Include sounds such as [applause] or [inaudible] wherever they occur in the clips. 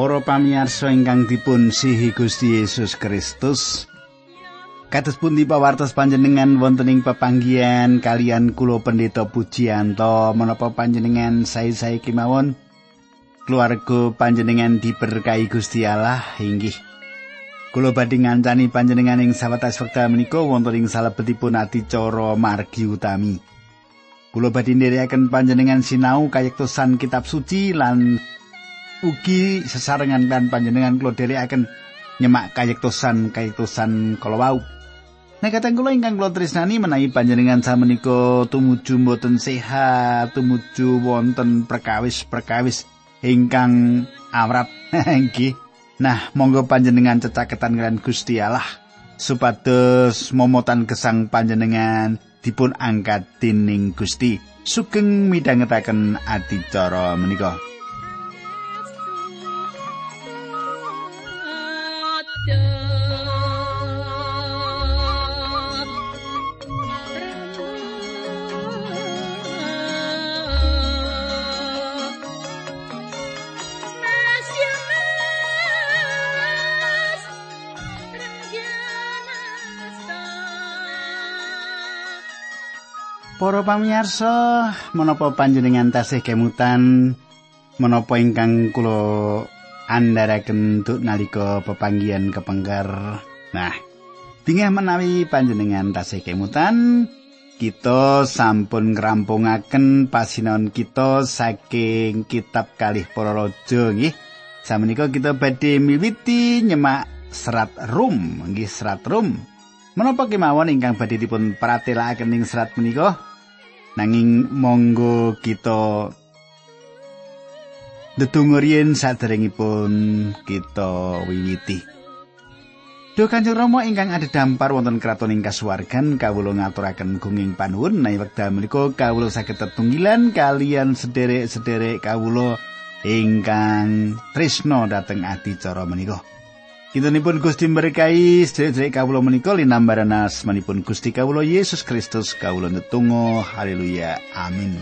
Para pamirsa ingkang dipun sihi Gusti Yesus Kristus. Kados pundi pawartos panjenengan wonten ing pepanggihan kalian kula Pendeta Pujianto menapa panjenengan sae-sae kemawon keluarga panjenengan diberkahi Gusti Allah inggih. Kula badhe ngancani panjenengan ing sawetawis wekdal menika wonten ing salebetipun adicara margi utami. Kula badhe nderekaken panjenengan sinau kayektosan kitab suci lan ugi sesarengan lan panjenengan kula dherekaken nyemak kayektosan kayektosan kala wau. Kateng kula ingkang kula tresnani menawi panjenengan samenika tumuju mboten sehat, tumuju wonten perkawis-perkawis ingkang awrat [laughs] nggih. nah, monggo panjenengan cecaketan kalian Gusti Allah supados momotan gesang panjenengan dipun angkat dening Gusti. Sugeng midhangetaken adicara menika. Para pamirsa, menapa panjenengan tasih kemutan menapa ingkang kula andharaken duk nalika pepanggihan kepengker. Nah, dingeh menawi panjenengan tasih kemutan, kita sampun ngrampungaken pasinon kita saking kitab kalih para raja nggih. Samenika kita badhe miwiti nyemak serat Rum, nggih serat Rum. Menapa kemawon ingkang badhe dipun pratelakaken ing serat menika? Nanging monggo kita ndedonga saderengipun kita wiwiti Duh Kanjeng Rama ingkang ada dampar wonten kraton ing kasuwargan kawula ngaturaken gunging panuwun nawi wekdal menika kawula saged tetunggilan kalian sederek-sederek kawula ingkang tresno dhateng adicara menika. Kintenipun Gusti berkahi sedherek kawula menika linambaran asmanipun Gusti kawula Yesus Kristus kawula netunggal haleluya. Amin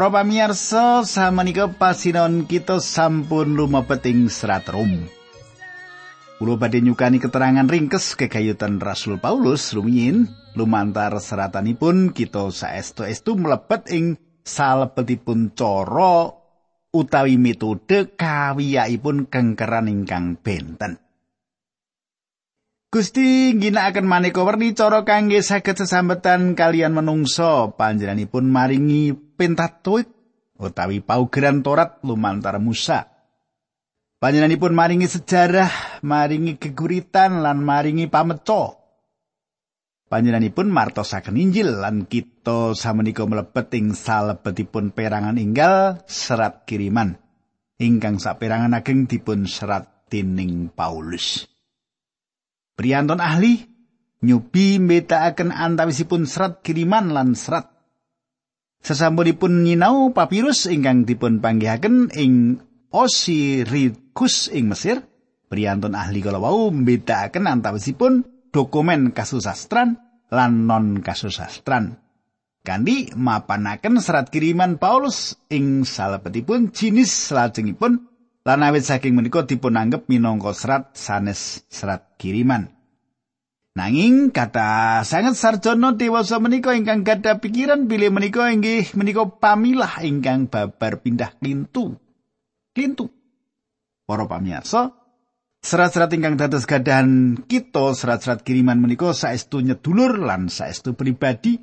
Para pamirsa, samenika pasinon kita sampun lumebet ing serat Rom. Kulo badhe nyukani keterangan ringkes kegayutan Rasul Paulus rumiyin lumantar seratanipun kita saestu-estu mlebet ing salebetipun cara utawi metode kawiyaipun kengkeran ingkang benten. Gusti ginakaken maneka werni cara kangge saged sesambetan kalian menungso panjenenganipun maringi pentatuik utawi paugeran Torat lumantar Musa. Panjenenganipun maringi sejarah, maringi geguritan lan maringi pameco. Panjenenganipun martosaken Injil lan kita samenika mlebet ing salebetipun perangan inggal serat kiriman ingkang saperangan ageng dipun serat dening Paulus. Priyanton ahli nyubi mbetakaken antawisipun serat kiriman lan serat. Sesampunipun nyinau papirus ingkang dipun panggihaken ing Osiris ing Mesir, priyanton ahli kala wau mbetakaken antawisipun dokumen kasusastran lan non kasusastran. Kandi mapanaken serat kiriman Paulus ing salebetipun jinis lajengipun lan awit saking menika dipun anggap minangka serat sanes serat kiriman. Nanging kata sangat sarjono dewasa menika ingkang gadah pikiran bilih menika inggih menika pamilah ingkang babar pindah klintu. Klintu. Para pamirsa, serat-serat ingkang dados gadahan kita serat-serat kiriman menika saestu nyedulur lan saestu pribadi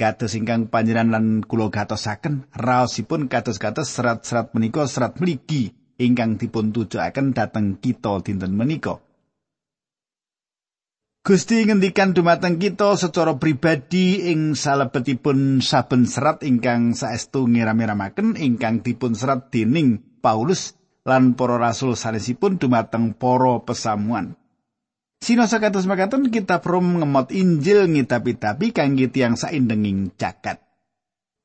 kados ingkang panjenengan lan kula gatosaken raosipun kados-kados serat-serat menika serat mligi ingkang dipun tujuaken dhateng kita dinten menika. Gusti ngendikan dumateng kita secara pribadi ing salebetipun saben serat ingkang saestu ngiram-iramaken ingkang dipun serat dening Paulus lan para rasul sanesipun dumateng para pesamuan. Sinosa kados makaten kitab Rom ngemot Injil ngitapi-tapi kangge tiyang saindenging jagat.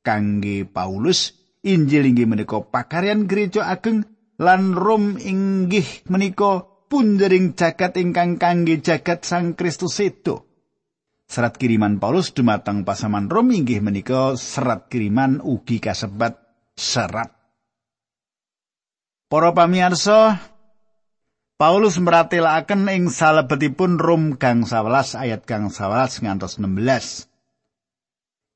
Kangge Paulus, Injil inggih menika pakaryan gereja ageng lan Rom inggih menika punjering jagat ingkang kangge jagat Sang Kristus sedo. Serat kiriman Paulus dumateng pasaman Rom inggih menika serat kiriman ugi kasebat serat. Para pamirsa, Paulus meratelaken ing salebetipun Rom gang 11 ayat gang 11 ngantos 16.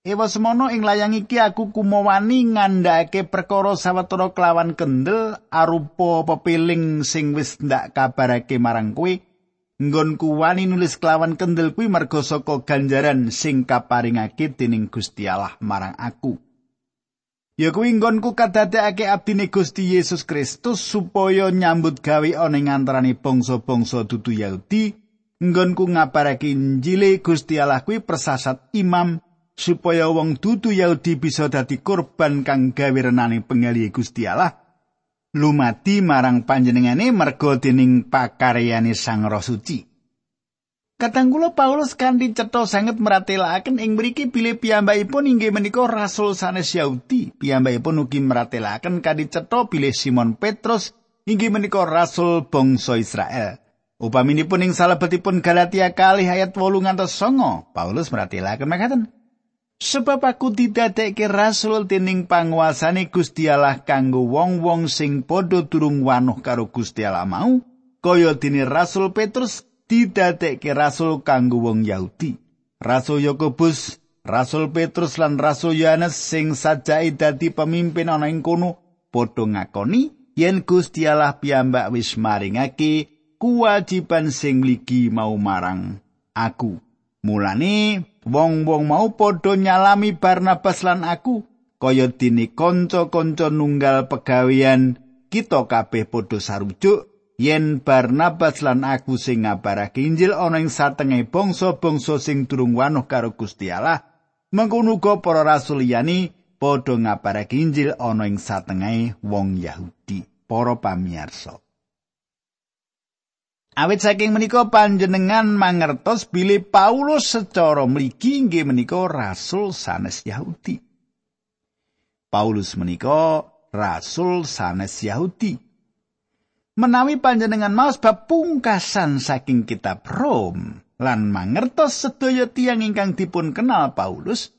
Ewa semono ing layang iki aku kumawani ngandhake perkara sawetara kelawan kendel arupa pepiling sing wis ndak kabarake marang kowe nggonku wani nulis kelawan kendel kuwi merga saka ganjaran sing kaparingake dening Gusti Allah marang aku. Ya kuwi nggonku kadadekake abdine Gusti Yesus Kristus supaya nyambut gawe ana ing antarané bangsa-bangsa dudu Yahudi, nggonku ngabarake Injile Gusti Allah kuwi persasat imam supaya wong dudu Yahudi bisa dadi korban kang gawe renane pengali Gusti Allah. Lumati marang panjenengane merga dening pakaryane Sang Roh Suci. Katanggula Paulus kanthi cetha sanget meratelaken ing mriki bilih piyambakipun inggih menika rasul sanes Yahudi. Piyambakipun ugi meratelaken kanthi cetha bilih Simon Petrus inggih menika rasul bangsa Israel. Upaminipun ing salebetipun Galatia kali ayat 8 ngantos 9, Paulus meratelaken makaten. Sebab aku didadekke rasul dening panguasane Gusti Allah kanggo wong-wong sing padha durung wanuh karo Gusti Allah mau, kaya dene Rasul Petrus didadekke rasul kanggo wong Yahudi. Rasul Yakobus, Rasul Petrus lan Rasul Yohanes sing sajai dadi pemimpin ana ing kono padha ngakoni yen Gusti Allah piyambak wis maringake kewajiban sing mligi mau marang aku. Mulane wong-wong mau padha nyalami Barnabas lan aku kaya dene kanca-kanca nunggal pegawean kita kabeh padha sarujuk yen Barnabas lan aku sing ngabarake Injil ana ing satenge bangsa-bangsa sing durung wanuh karo Gusti Allah, mengkono para rasul liyani padha ngabarake Injil ana ing satenge wong Yahudi, para pamirsa. Awit saking menika panjenengan mangertos bilih Paulus secara mligi inggih menika rasul sanes Yahudi. Paulus menika rasul sanes Yahudi. menawi panjenengan maos bab pungkasan saking kitab Rom lan mangertos sedaya tiang ingkang dipun kenal Paulus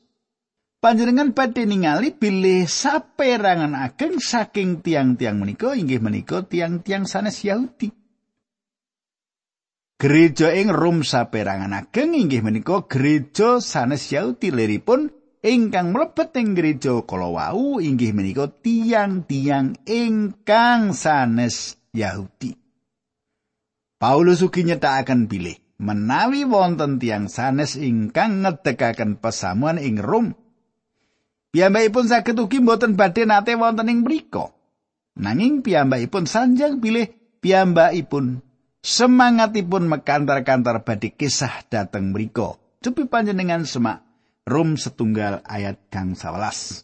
panjenengan badhe ningali bilih saperangan ageng saking tiang-tiang menika inggih menika tiang-tiang sanes Yahudi Gereja ing Rom saperangan ageng inggih menika gereja sanes Yahudi liripun ingkang mlebet ing gereja kala wau inggih menika tiang-tiang ingkang sanes Yahudi. Paulus ugi nyetakaken bilih menawi wonten tiang sanes ingkang ngedekaken pesamuan ing Rom. Piyambakipun saged ugi mboten badhe nate wonten ing mriku. Nanging piyambakipun sanjang bilih piyambakipun semangatipun mekantar-kantar badhe kisah dateng mriku. Cupi panjenengan semak Rom setunggal ayat kang 11.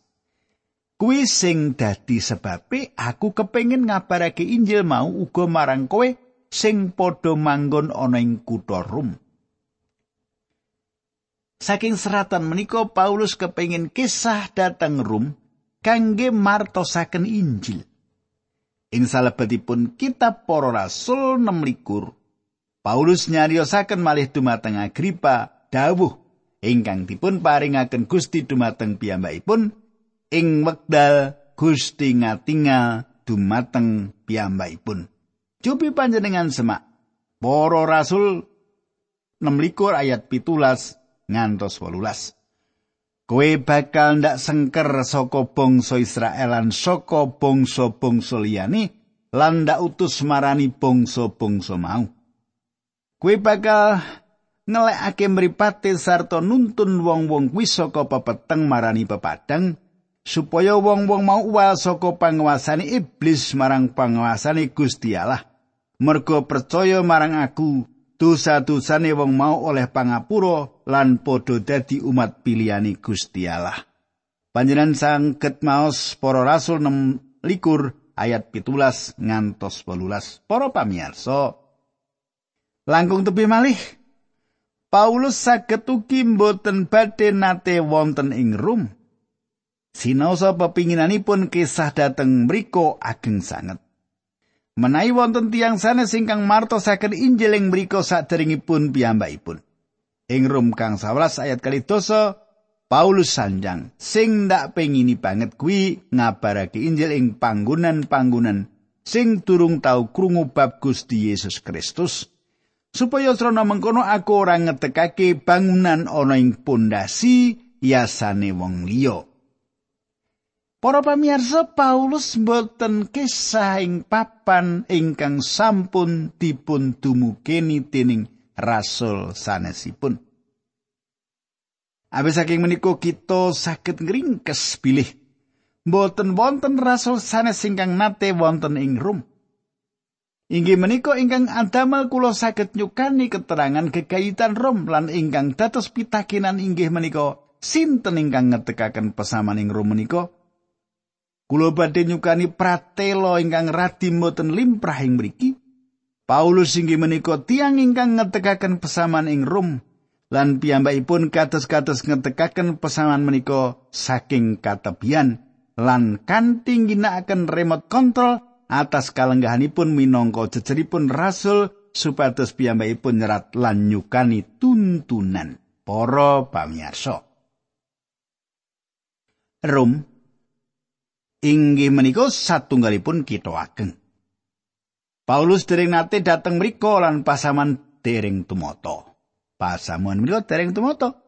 Kuwi sing dadi sebabe aku kepengin ngabarake Injil mau uga marang kowe sing padha manggon ana ing kutha Rom. Saking seratan menika Paulus kepengin kisah dateng Rom kangge martosaken Injil. Ing salebetipun kitab Para Rasul 6 Paulus nyariosaken malih dumateng Agripa dawuh ingkang dipun paringaken Gusti dumateng piyambakipun ing wekdal Gusti ngatingal dumateng piyambakipun. Cupi panjenengan semak. Para rasul 16 ayat pitulas ngantos wolulas. Kowe bakal ndak sengker saka bangsa Israel lan saka bangsa-bangsa liyane lan ndak utus marani bangsa-bangsa mau. Kowe bakal ngelekake mripate sarta nuntun wong-wong kuwi saka pepeteng marani pepadang supaya wong-wong mau uwal saka panguasane iblis marang panguasane Gusti Allah. Mergo percaya marang aku, dosa-dosane wong mau oleh pangapura lan padha dadi umat pilihane Gusti Allah. Panjenengan sangket maos para rasul 6 likur ayat pitulas ngantos 18. Para pamirsa, Langkung tebih malih Paulus saged ugi mboten badhe nate wonten ing Rom. Sinaosa pepinginanipun kisah dhateng mriku ageng sanget. Menawi wonten tiang sanes ingkang martosaken Injil ing mriku saderengipun piyambakipun. Ing Rom kang 11 ayat kali dosa, Paulus sanjang sing ndak pengini banget kuwi ngabarake Injil ing panggonan-panggonan sing durung tau krungu bab Gusti Yesus Kristus. supaya srana mengkono aku ora ngetekake bangunan ana ing pondasi yasane wong liya. Para pamirsa Paulus mboten kisah ing papan ingkang sampun dipun dumukeni dening rasul sanesipun. Abis saking menika kita saged ngringkes bilih mboten wonten rasul sanes ingkang nate wonten ing Rom. Inggih menika ingkang adamel kula saged nyukani keterangan gegayutan Rom lan ingkang dados pitakenan inggih menika sinten ingkang ngetekaken pesamaning Rom menika? Kula badhe nyukani pratela ingkang radi mboten limprah ing mriki. Paulus inggih menika tiang ingkang ngetekaken pesaman ing Rom lan piyambakipun kados-kados ngetekaken pesaman menika saking katebian lan kanthi ginakaken remote control atas kalenggahanipun minangka jejeripun rasul supados piyambakipun nyerat lan nyukani tuntunan para pamirsa. Rum inggih menika satunggalipun kita ageng. Paulus dereng nate dateng mriku lan pasaman dereng tumata. Pasaman menika dereng tumata.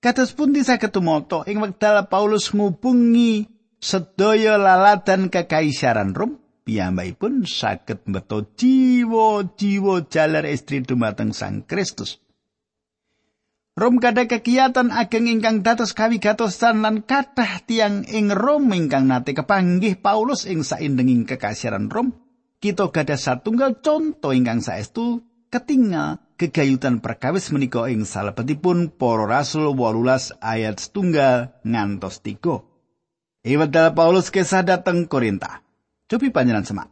Kados pundi saged tumata ing wekdal Paulus ngubungi sedaya laladan kekaisaran Rom piyambakipun saged mbeto jiwa-jiwa jalar istri dumateng Sang Kristus. Rom kada kegiatan ageng ingkang dados kawigatosan lan kathah tiang ing Rom ingkang nate kepanggih Paulus ing saindenging kekasiran Rom. Kita gada satunggal conto ingkang saestu ketingal gegayutan perkawis menika ing salebetipun para rasul 18 ayat setunggal ngantos tiga. Iwedal Paulus kesah dateng Korinta. Cobi panjenengan semak.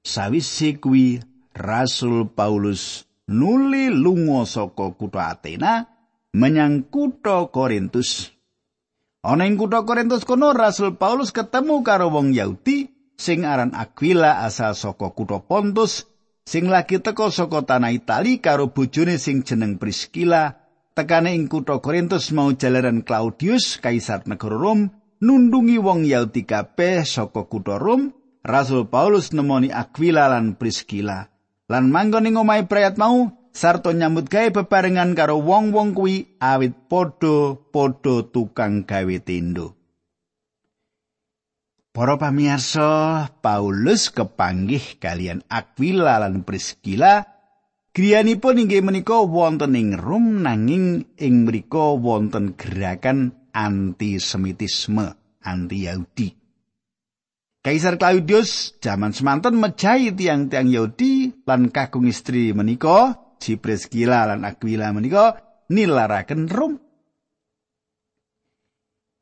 Sawise kuwi Rasul Paulus nuli lunga saka kutha Athena menyang kutha Korintus. Ana ing kutha Korintus kono Rasul Paulus ketemu karo wong Yahudi sing aran Aquila asal saka kutha Pontus sing lagi teka saka tanah Itali karo bojone sing jeneng Priscilla tekane ing kutha Korintus mau jalaran Claudius kaisar negara Rom nundungi wong Yahudi kabeh saka kutha Rom Rasul Paulus nemoni Aquila lan Priscilla lan manggon ing omahe prayat mau sarta nyambut gawe bebarengan karo wong-wong kuwi awit padha-padha tukang gawe tendo. Para pamirsa, Paulus kepanggih kalian Aquila lan Priscilla griyanipun inggih menika wonten ing Rom nanging ing mriku wonten gerakan antisemitisme, anti Yahudi. Kaisar Claudius jaman semanten mejahi tiang-tiang Yahudi lan kakung istri menika, si Priscilla lan Aquila menika nilaraken Rom.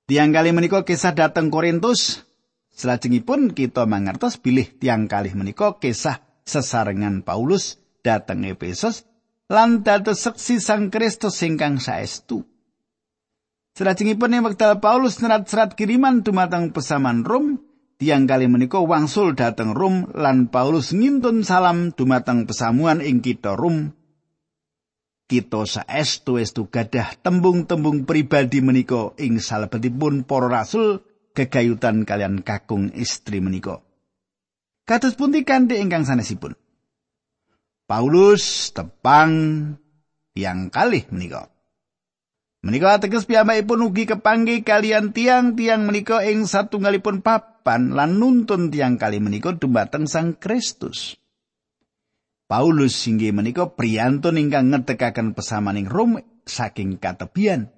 Tiang kali menika kisah dateng Korintus. Selajengipun kita mangertos bilih tiang kali menika kisah sesarengan Paulus dateng Efesus lan dados seksi Sang Kristus ingkang saestu. Selajengipun ing wekdal Paulus nerat serat kiriman dumateng pesaman Rom, tiang kali menika wangsul dateng Rom lan Paulus ngintun salam dumateng pesamuan ing kita Rom. Kita saestu estu gadah tembung-tembung pribadi menika ing salebetipun para rasul gegayutan kalian kakung istri menika. Kados pundi kanthi ingkang sanesipun? Paulus tepang yang kalih menika. Menika ateges piyambakipun ugi kepanggih kalian tiang-tiang menika ing satunggalipun pap papan lan nuntun tiang kali menika dumateng Sang Kristus. Paulus inggih menika priyantun ingkang ngedekaken pesamaning Rom saking katebian.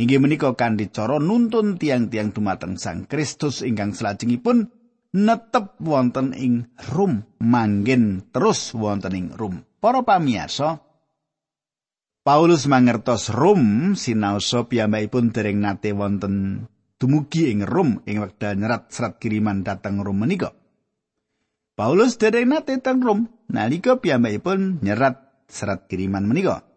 Inggih menika kanthi cara nuntun tiang-tiang dumateng Sang Kristus ingkang salajengipun netep wonten ing Rom, manggen terus wonten ing Rom. Para pamirsa, Paulus mangertos Rom sinaosa piyambakipun dereng nate wonten dumugi ing Rom ing wekdal nyerat serat kiriman dateng Rom menika. Paulus dereng nate teng Rom nalika piyambakipun nyerat serat kiriman menika.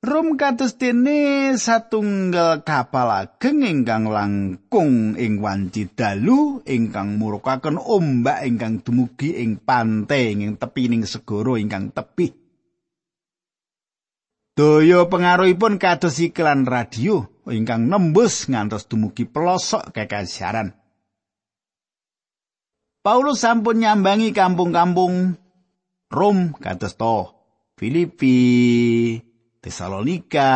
Rum kados dene satunggal kapal ageng ingkang langkung ing wanci dalu ingkang murukaken ombak ingkang dumugi ing pantai ing tepining segara ingkang tebih. Daya pengaruhipun kados iklan radio ingkang nembus ngantos dumugi pelosok kekaisaran. Paulus sampun nyambangi kampung-kampung Rom kados to Filipi, Tesalonika,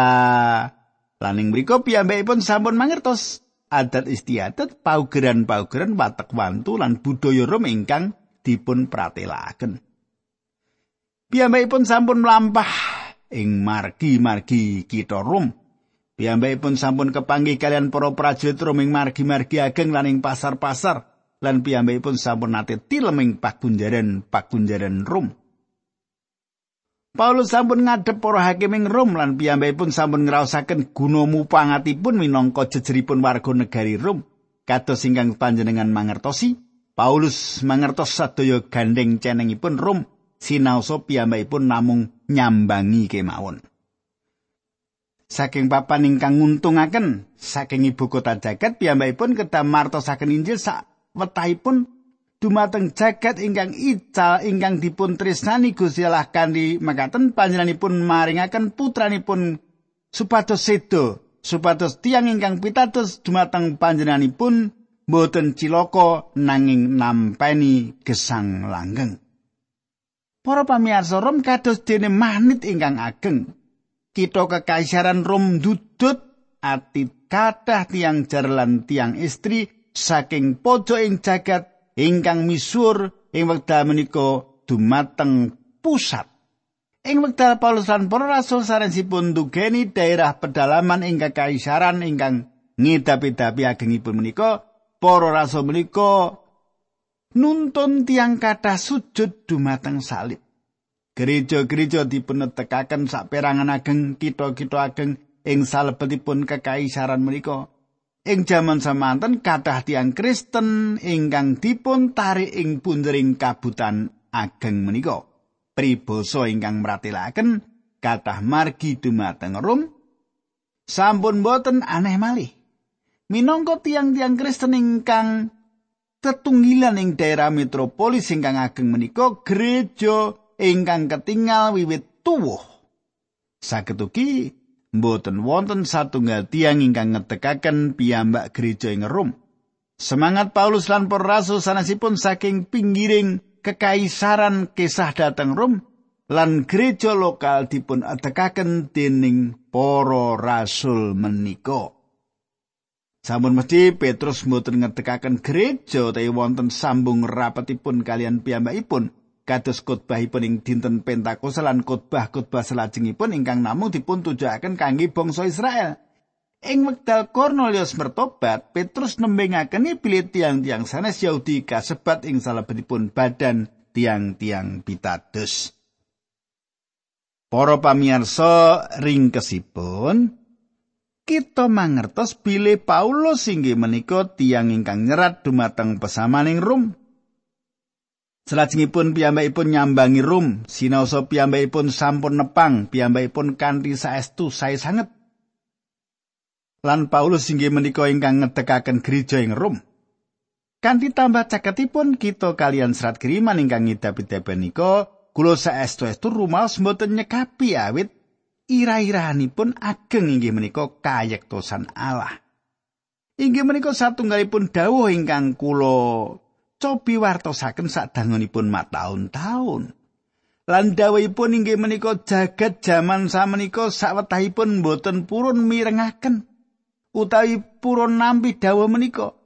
laning mriku piyambakipun sampun mangertos adat istiadat paugeran-paugeran watek wantu lan budaya Rom ingkang dipun pratelaken. Piyambakipun sampun mlampah ing margi-margi kitha Rom. Piyambakipun sampun kepanggih kalian para prajurit Rom ing margi-margi ageng lan ing pasar-pasar lan piyambakipun sampun nate tilem ing pakunjaran-pakunjaran Rom. Paulus sampun ngadep para hakim ing Rom lan piyambakipun sampun ngraosaken guna mupangatipun minangka jejeripun warga negari Rom. Kados ingkang panjenengan mangertosi, Paulus mangertos sadaya gandeng cenengipun Rom sinaosa piyambakipun namung nyambangi kemawon. Saking papan ingkang nguntungaken saking ibu kota jagat piyambakipun kedah martosaken Injil sak wetahipun dumateng jagat ingkang ical ingkang dipun tresnani Gusti Allah kanthi makaten panjenenganipun maringaken putranipun supados sedo supados tiang ingkang pitados dumateng panjenenganipun boten ciloko nanging nampeni gesang langgeng. Para pamirsa Rom kados dene manit ingkang ageng. Kita kekaisaran Rom dudut ati kathah tiang jarlan tiang istri saking pojok ing jagat ingkang misuwur ing wekdal menika dumateng pusat. Ing wekdal Paulus lan para rasul sanesipun dugeni daerah pedalaman ing kekaisaran ingkang ngidapi-dapi agengipun menika, para rasul menika nuntun tiang kata sujud dumateng salib. Gereja-gereja dipunetekaken saperangan ageng kita-kita ageng ing salebetipun kekaisaran menika. Ing jaman samanten kathah tiang Kristen ingkang dipun tarik ing pundering kabutan ageng menika. Pribasa ingkang meratelaken kathah margi dumateng Rom sampun boten aneh malih. Minangka tiang-tiang Kristen ingkang tetunggilan ing daerah metropolis ingkang ageng menika gereja ingkang ketingal wiwit tuwuh. Saketuki mboten wonten satunggal tiang ingkang ngetekaken piyambak gereja ing Rom. Semangat Paulus lan para rasul sanesipun saking pinggiring kekaisaran kisah dateng Rom lan gereja lokal dipun atekaken dening para rasul menika. Sampun mesti Petrus mboten ngetekaken gereja utawi wonten sambung rapetipun kalian piyambakipun kados khotbahipun ing dinten Pentakosta lan khotbah-khotbah salajengipun ingkang namung dipun tujuaken kangge bangsa Israel. Ing wekdal Cornelius mertobat, Petrus nembengaken bilih tiang-tiang sanes Yahudi kasebat ing salebetipun badan tiang-tiang pitados. Para pamirsa ringkesipun kita mangertos bilih Paulus inggih menika tiang ingkang nyerat dumateng pesamaning Rom. Selajengipun piyambakipun nyambangi Rum, sinaosa piyambakipun sampun nepang, piyambakipun kanthi saestu sae sanget. Lan Paulus inggih menika ingkang ngedekaken gereja ing Rum. Kanthi tambah caketipun kita kalian serat kiriman ingkang ngidapi-dapi nika, kula saestu-estu rumaos mboten nyekapi awit ira-irahanipun ageng inggih menika kayektosan Allah. Inggih menika satunggalipun dawuh ingkang kula cobi wartosaken sadangunipun mataun-taun. Lan dawuhipun inggih menika jagat jaman samenika sawetahipun boten purun mirengaken utawi purun nampi dawuh menika.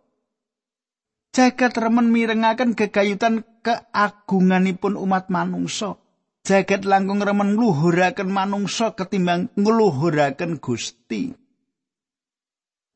Jagat remen mirengaken gegayutan keagunganipun umat manungsa. Jagat langkung remen ngluhuraken manungsa ketimbang ngluhuraken Gusti.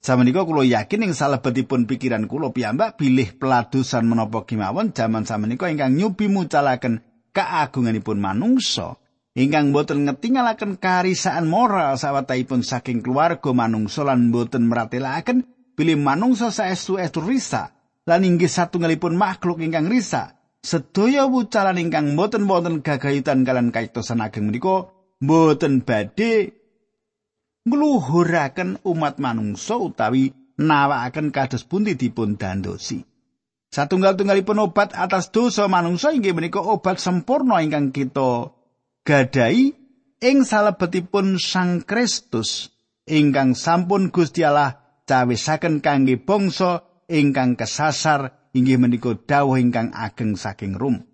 Samenika kula yakin ing salebetipun pikiran kula piyambak bilih peladusan menapa kemawon jaman samenika ingkang nyubi mucalaken kaagunganipun manungsa. Ingkang boten ngetingalaken karisaan moral sawetahipun saking keluarga manungsa lan boten meratelaken bilih manungsa saestu estu risa lan inggih satunggalipun makhluk ingkang risa sedaya wucalan ingkang boten wonten gagayutan kalian kaitosan ageng menika boten badhe ngluhuraken umat manungsa utawi nawakaken kados pundi dipun dandosi. Satunggal-tunggalipun obat atas dosa manungsa inggih menika obat sempurna ingkang kita gadai ing salebetipun Sang Kristus ingkang sampun Gusti Allah cawisaken kangge bangsa ingkang kesasar inggih menika dawuh ingkang ageng saking Rum.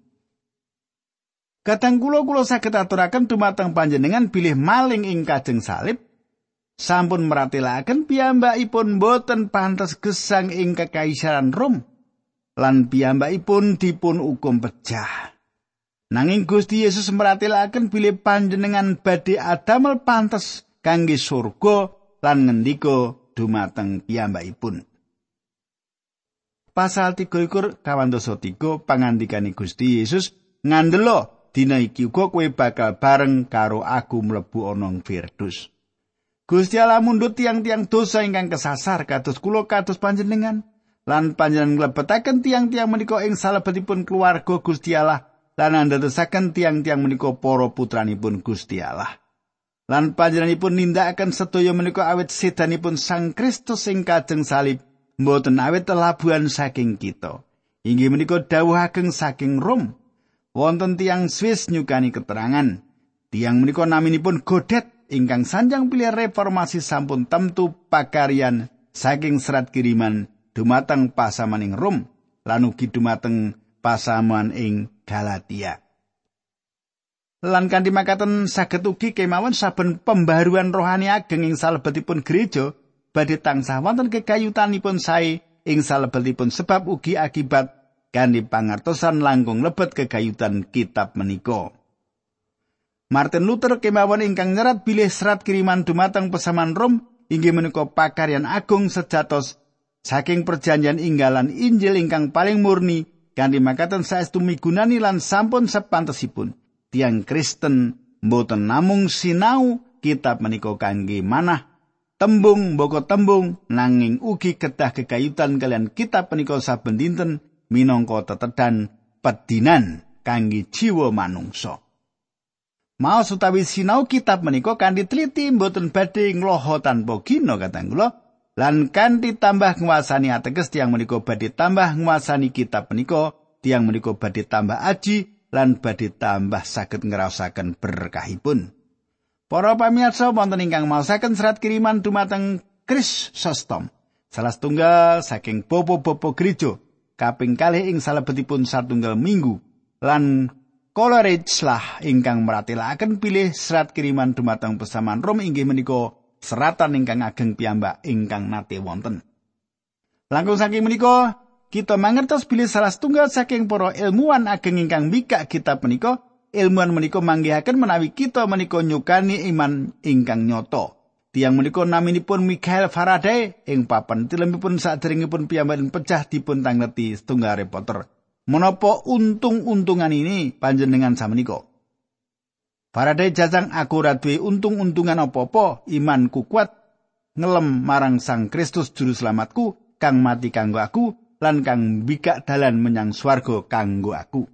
Kadang kula kula saged aturaken dumateng panjenengan bilih maling ing kajeng salib sampun meratelaken piyambakipun boten pantes gesang ing kekaisaran Rom lan piyambakipun dipun hukum pecah. Nanging Gusti Yesus meratelaken bilih panjenengan badhe adamel pantes kangge surga lan ngendika dumateng piyambakipun. Pasal 3 ikur kawandosa 3 pangandikane Gusti Yesus ngandelo dina iki uga kowe bakal bareng karo aku mlebu ana Firdaus. Gusti Allah mundhut tiang-tiang dosa ingkang kesasar kados kula kados panjenengan lan panjenengan nglebetaken tiang-tiang menika ing salebetipun keluarga Gusti Allah lan andadosaken tiang-tiang menika para putranipun Gusti Allah. Lan panjenenganipun nindakaken sedaya menika awit sedanipun Sang Kristus ing kajeng salib mboten awit labuhan saking kita. Inggih menika dawuh ageng saking Rom. Wonten tiang Swiss nyukani keterangan. Tiang menika naminipun Godet ingkang sanjang pilih reformasi sampun temtu pakarian saking serat kiriman dumateng pasaman ing Rom lan ugi dumateng pasaman ing Galatia. Lan kanthi makaten saged ugi kemawon saben pembaruan rohani ageng ing salebetipun gereja badhe tansah wonten kekayutanipun sae ing salebetipun sebab ugi akibat kanthi pangertosan langkung lebet kegayutan kitab menika. Martin Luther kemawon ingkang nyerat bilih serat kiriman dumateng pesaman Rom inggih menika pakaryan agung sejatos saking perjanjian inggalan Injil ingkang paling murni kanthi makaten saestu migunani lan sampun sepantesipun tiang Kristen mboten namung sinau kitab menika kangge manah tembung mboko tembung nanging ugi kedah kekayutan kalian kitab menika saben dinten minangka tetedan pedinan kangge jiwa manungsa. Mau utawi sinau kitab menika kanthi teliti mboten badhe ngloho tanpa gina katang kula lan kanthi tambah nguasani ateges tiang menika badhe tambah nguasani kitab menika tiang menika badhe tambah aji lan badhe tambah saged ngraosaken berkahipun. Para pamirsa wonten ingkang maosaken serat kiriman dumateng Kris Sostom. Salah setunggal saking bobo-bobo gereja kaping kalih ing salebetipun satunggal minggu lan Coleridge lah ingkang meratelaken pilih serat kiriman dumateng pesaman Rom inggih menika seratan ingkang ageng piyambak ingkang nate wonten. Langkung saking menika kita mangertos pilih salah setunggal saking para ilmuwan ageng ingkang mikak kitab menika ilmuwan menika manggihaken menawi kita menika nyukani iman ingkang nyoto. Tiang menika naminipun Michael Faraday ing papan tilempipun saderengipun piyambak pecah dipun tangleti setunggal reporter. Menapa untung-untungan ini panjenengan samenika? Faraday jajang aku duwe untung-untungan apa-apa, imanku kuat ngelem marang Sang Kristus juru selamatku kang mati kanggo aku lan kang bikak dalan menyang swarga kanggo aku.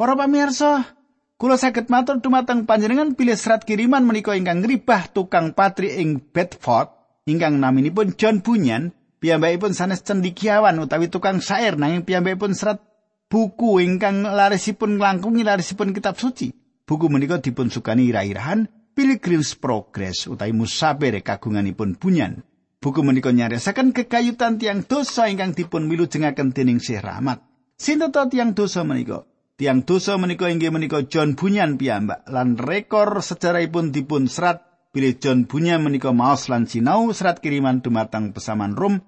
Para pamirsa, kula saged matur dumateng panjenengan pilih serat kiriman menika ingkang ngribah tukang patri ing Bedford ingkang naminipun John Bunyan, piyambakipun sanes cendikiawan utawi tukang syair nanging piyambakipun serat buku ingkang larisipun nglangkungi larisipun kitab suci. Buku menika dipun sukani ira-irahan Pilgrim's Progress utawi musabere kagunganipun bunyan. Buku menika nyaresaken kekayutan tiang dosa ingkang dipun milujengaken dening Syekh Rahmat. Sinten tiang dosa menika? Tiang dosa menika inggih menika John Bunyan piyambak lan rekor sejarahipun dipun serat bilih John Bunyan menika maos lan sinau serat kiriman dumateng pesaman Rom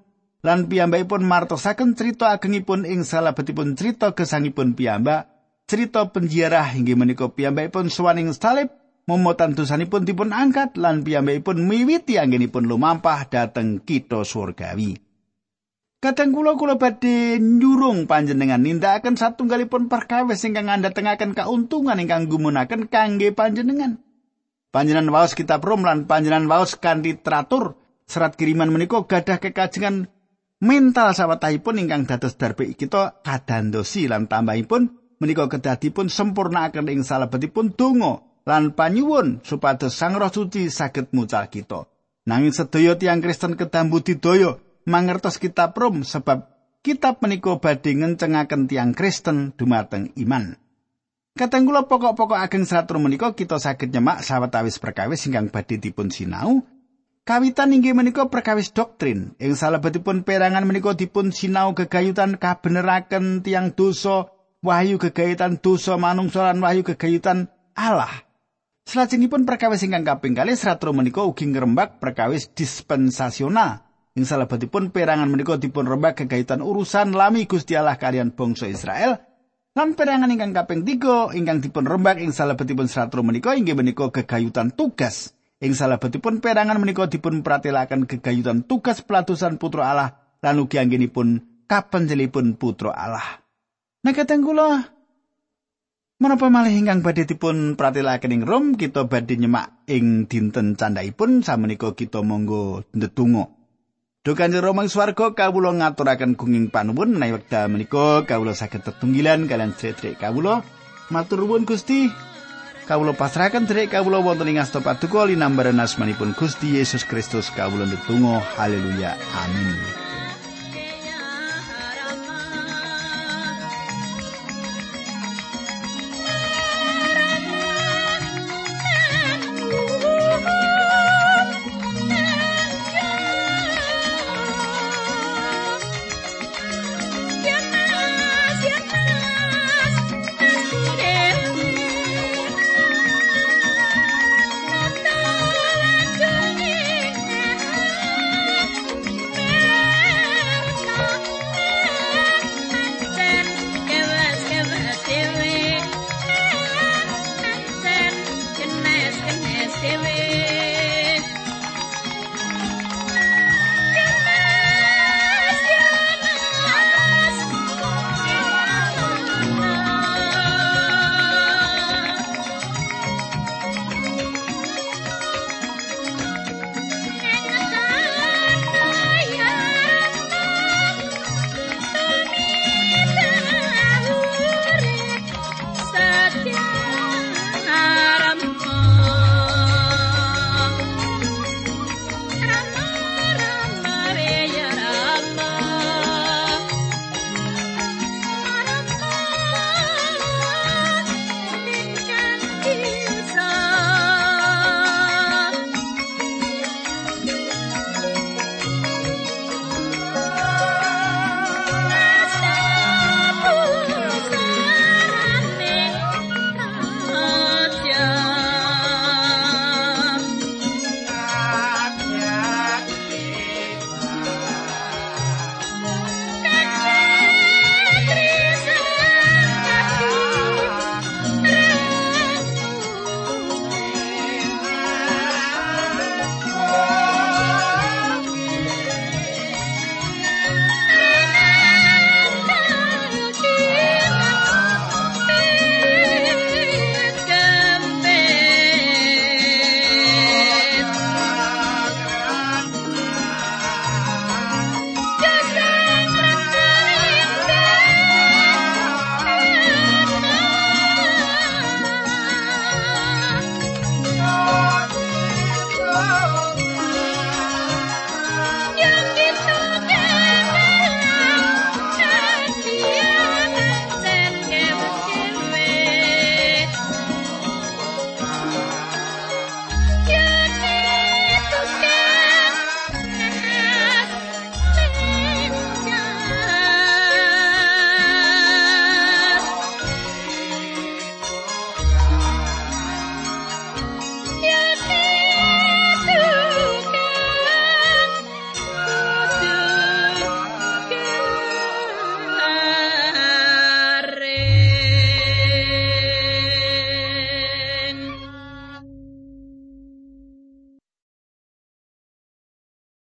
lan piyambakipun martosaken cerita agengipun ing salabetipun cerita gesangipun piyambak cerita penjara inggih menika piyambakipun suwaning salib momotan dosanipun dipun angkat lan piyambakipun miwiti anggenipun lumampah dhateng kita surgawi Kadang kula kula badhe nyurung panjenengan nindakaken satunggalipun perkawis ingkang ngandhatengaken kauntungan ingkang gumunaken kangge panjenengan. Panjenengan waos kitab Rom lan panjenengan waos kanthi teratur serat kiriman menika gadah kekajengan mental sawetahipun ingkang dados darbe kita kadandosi lan tambahipun menika kedadipun sempurnakaken ing salebetipun donga lan panyuwun supados Sang Roh Suci saged mucal kita. Nanging sedaya tiang Kristen kedambu didaya mangertos kitab Rom sebab kitab menika badhe ngencengaken tiang Kristen dumateng iman. Katenggula pokok-pokok ageng serat menika kita saged nyemak sawetawis perkawis ingkang badhe dipun sinau Kawitan inggih menika perkawis doktrin. Ing salebetipun perangan menika dipun sinau gegayutan kabeneraken tiang dosa, wahyu gegayutan dosa manungsa lan wahyu gegayutan Allah. Salajengipun perkawis ingkang kaping kalih sratro menika ugi ngrembak perkawis dispensasional. Ing salebetipun perangan menika dipun rembak gegayutan urusan lami Gusti Allah kalian bangsa Israel. Lan perangan ingkang kaping tiga ingkang dipun rembak ing salebetipun sratro menika inggih menika gegayutan tugas. Ing salebetipun perangan menika dipun pratelaken gegayutan tugas pelatusan putra Allah lan ugi anggenipun kapenjelipun putra Allah. Nah kateng kula menapa malih ingkang badhe dipun pratelaken ing Rom kita badhe nyemak ing dinten candhaipun samenika kita monggo ndedonga. Duh Kanjeng Rama ing swarga kawula ngaturaken gunging panuwun menawi wekdal menika kawula saged tetunggilan kalian sedherek kawula. Matur nuwun Gusti, kawula pasrahaken dherek kawula wonten ing asta paduka linambaran asmanipun Gusti Yesus Kristus. Kawula ndedonga haleluya. Amin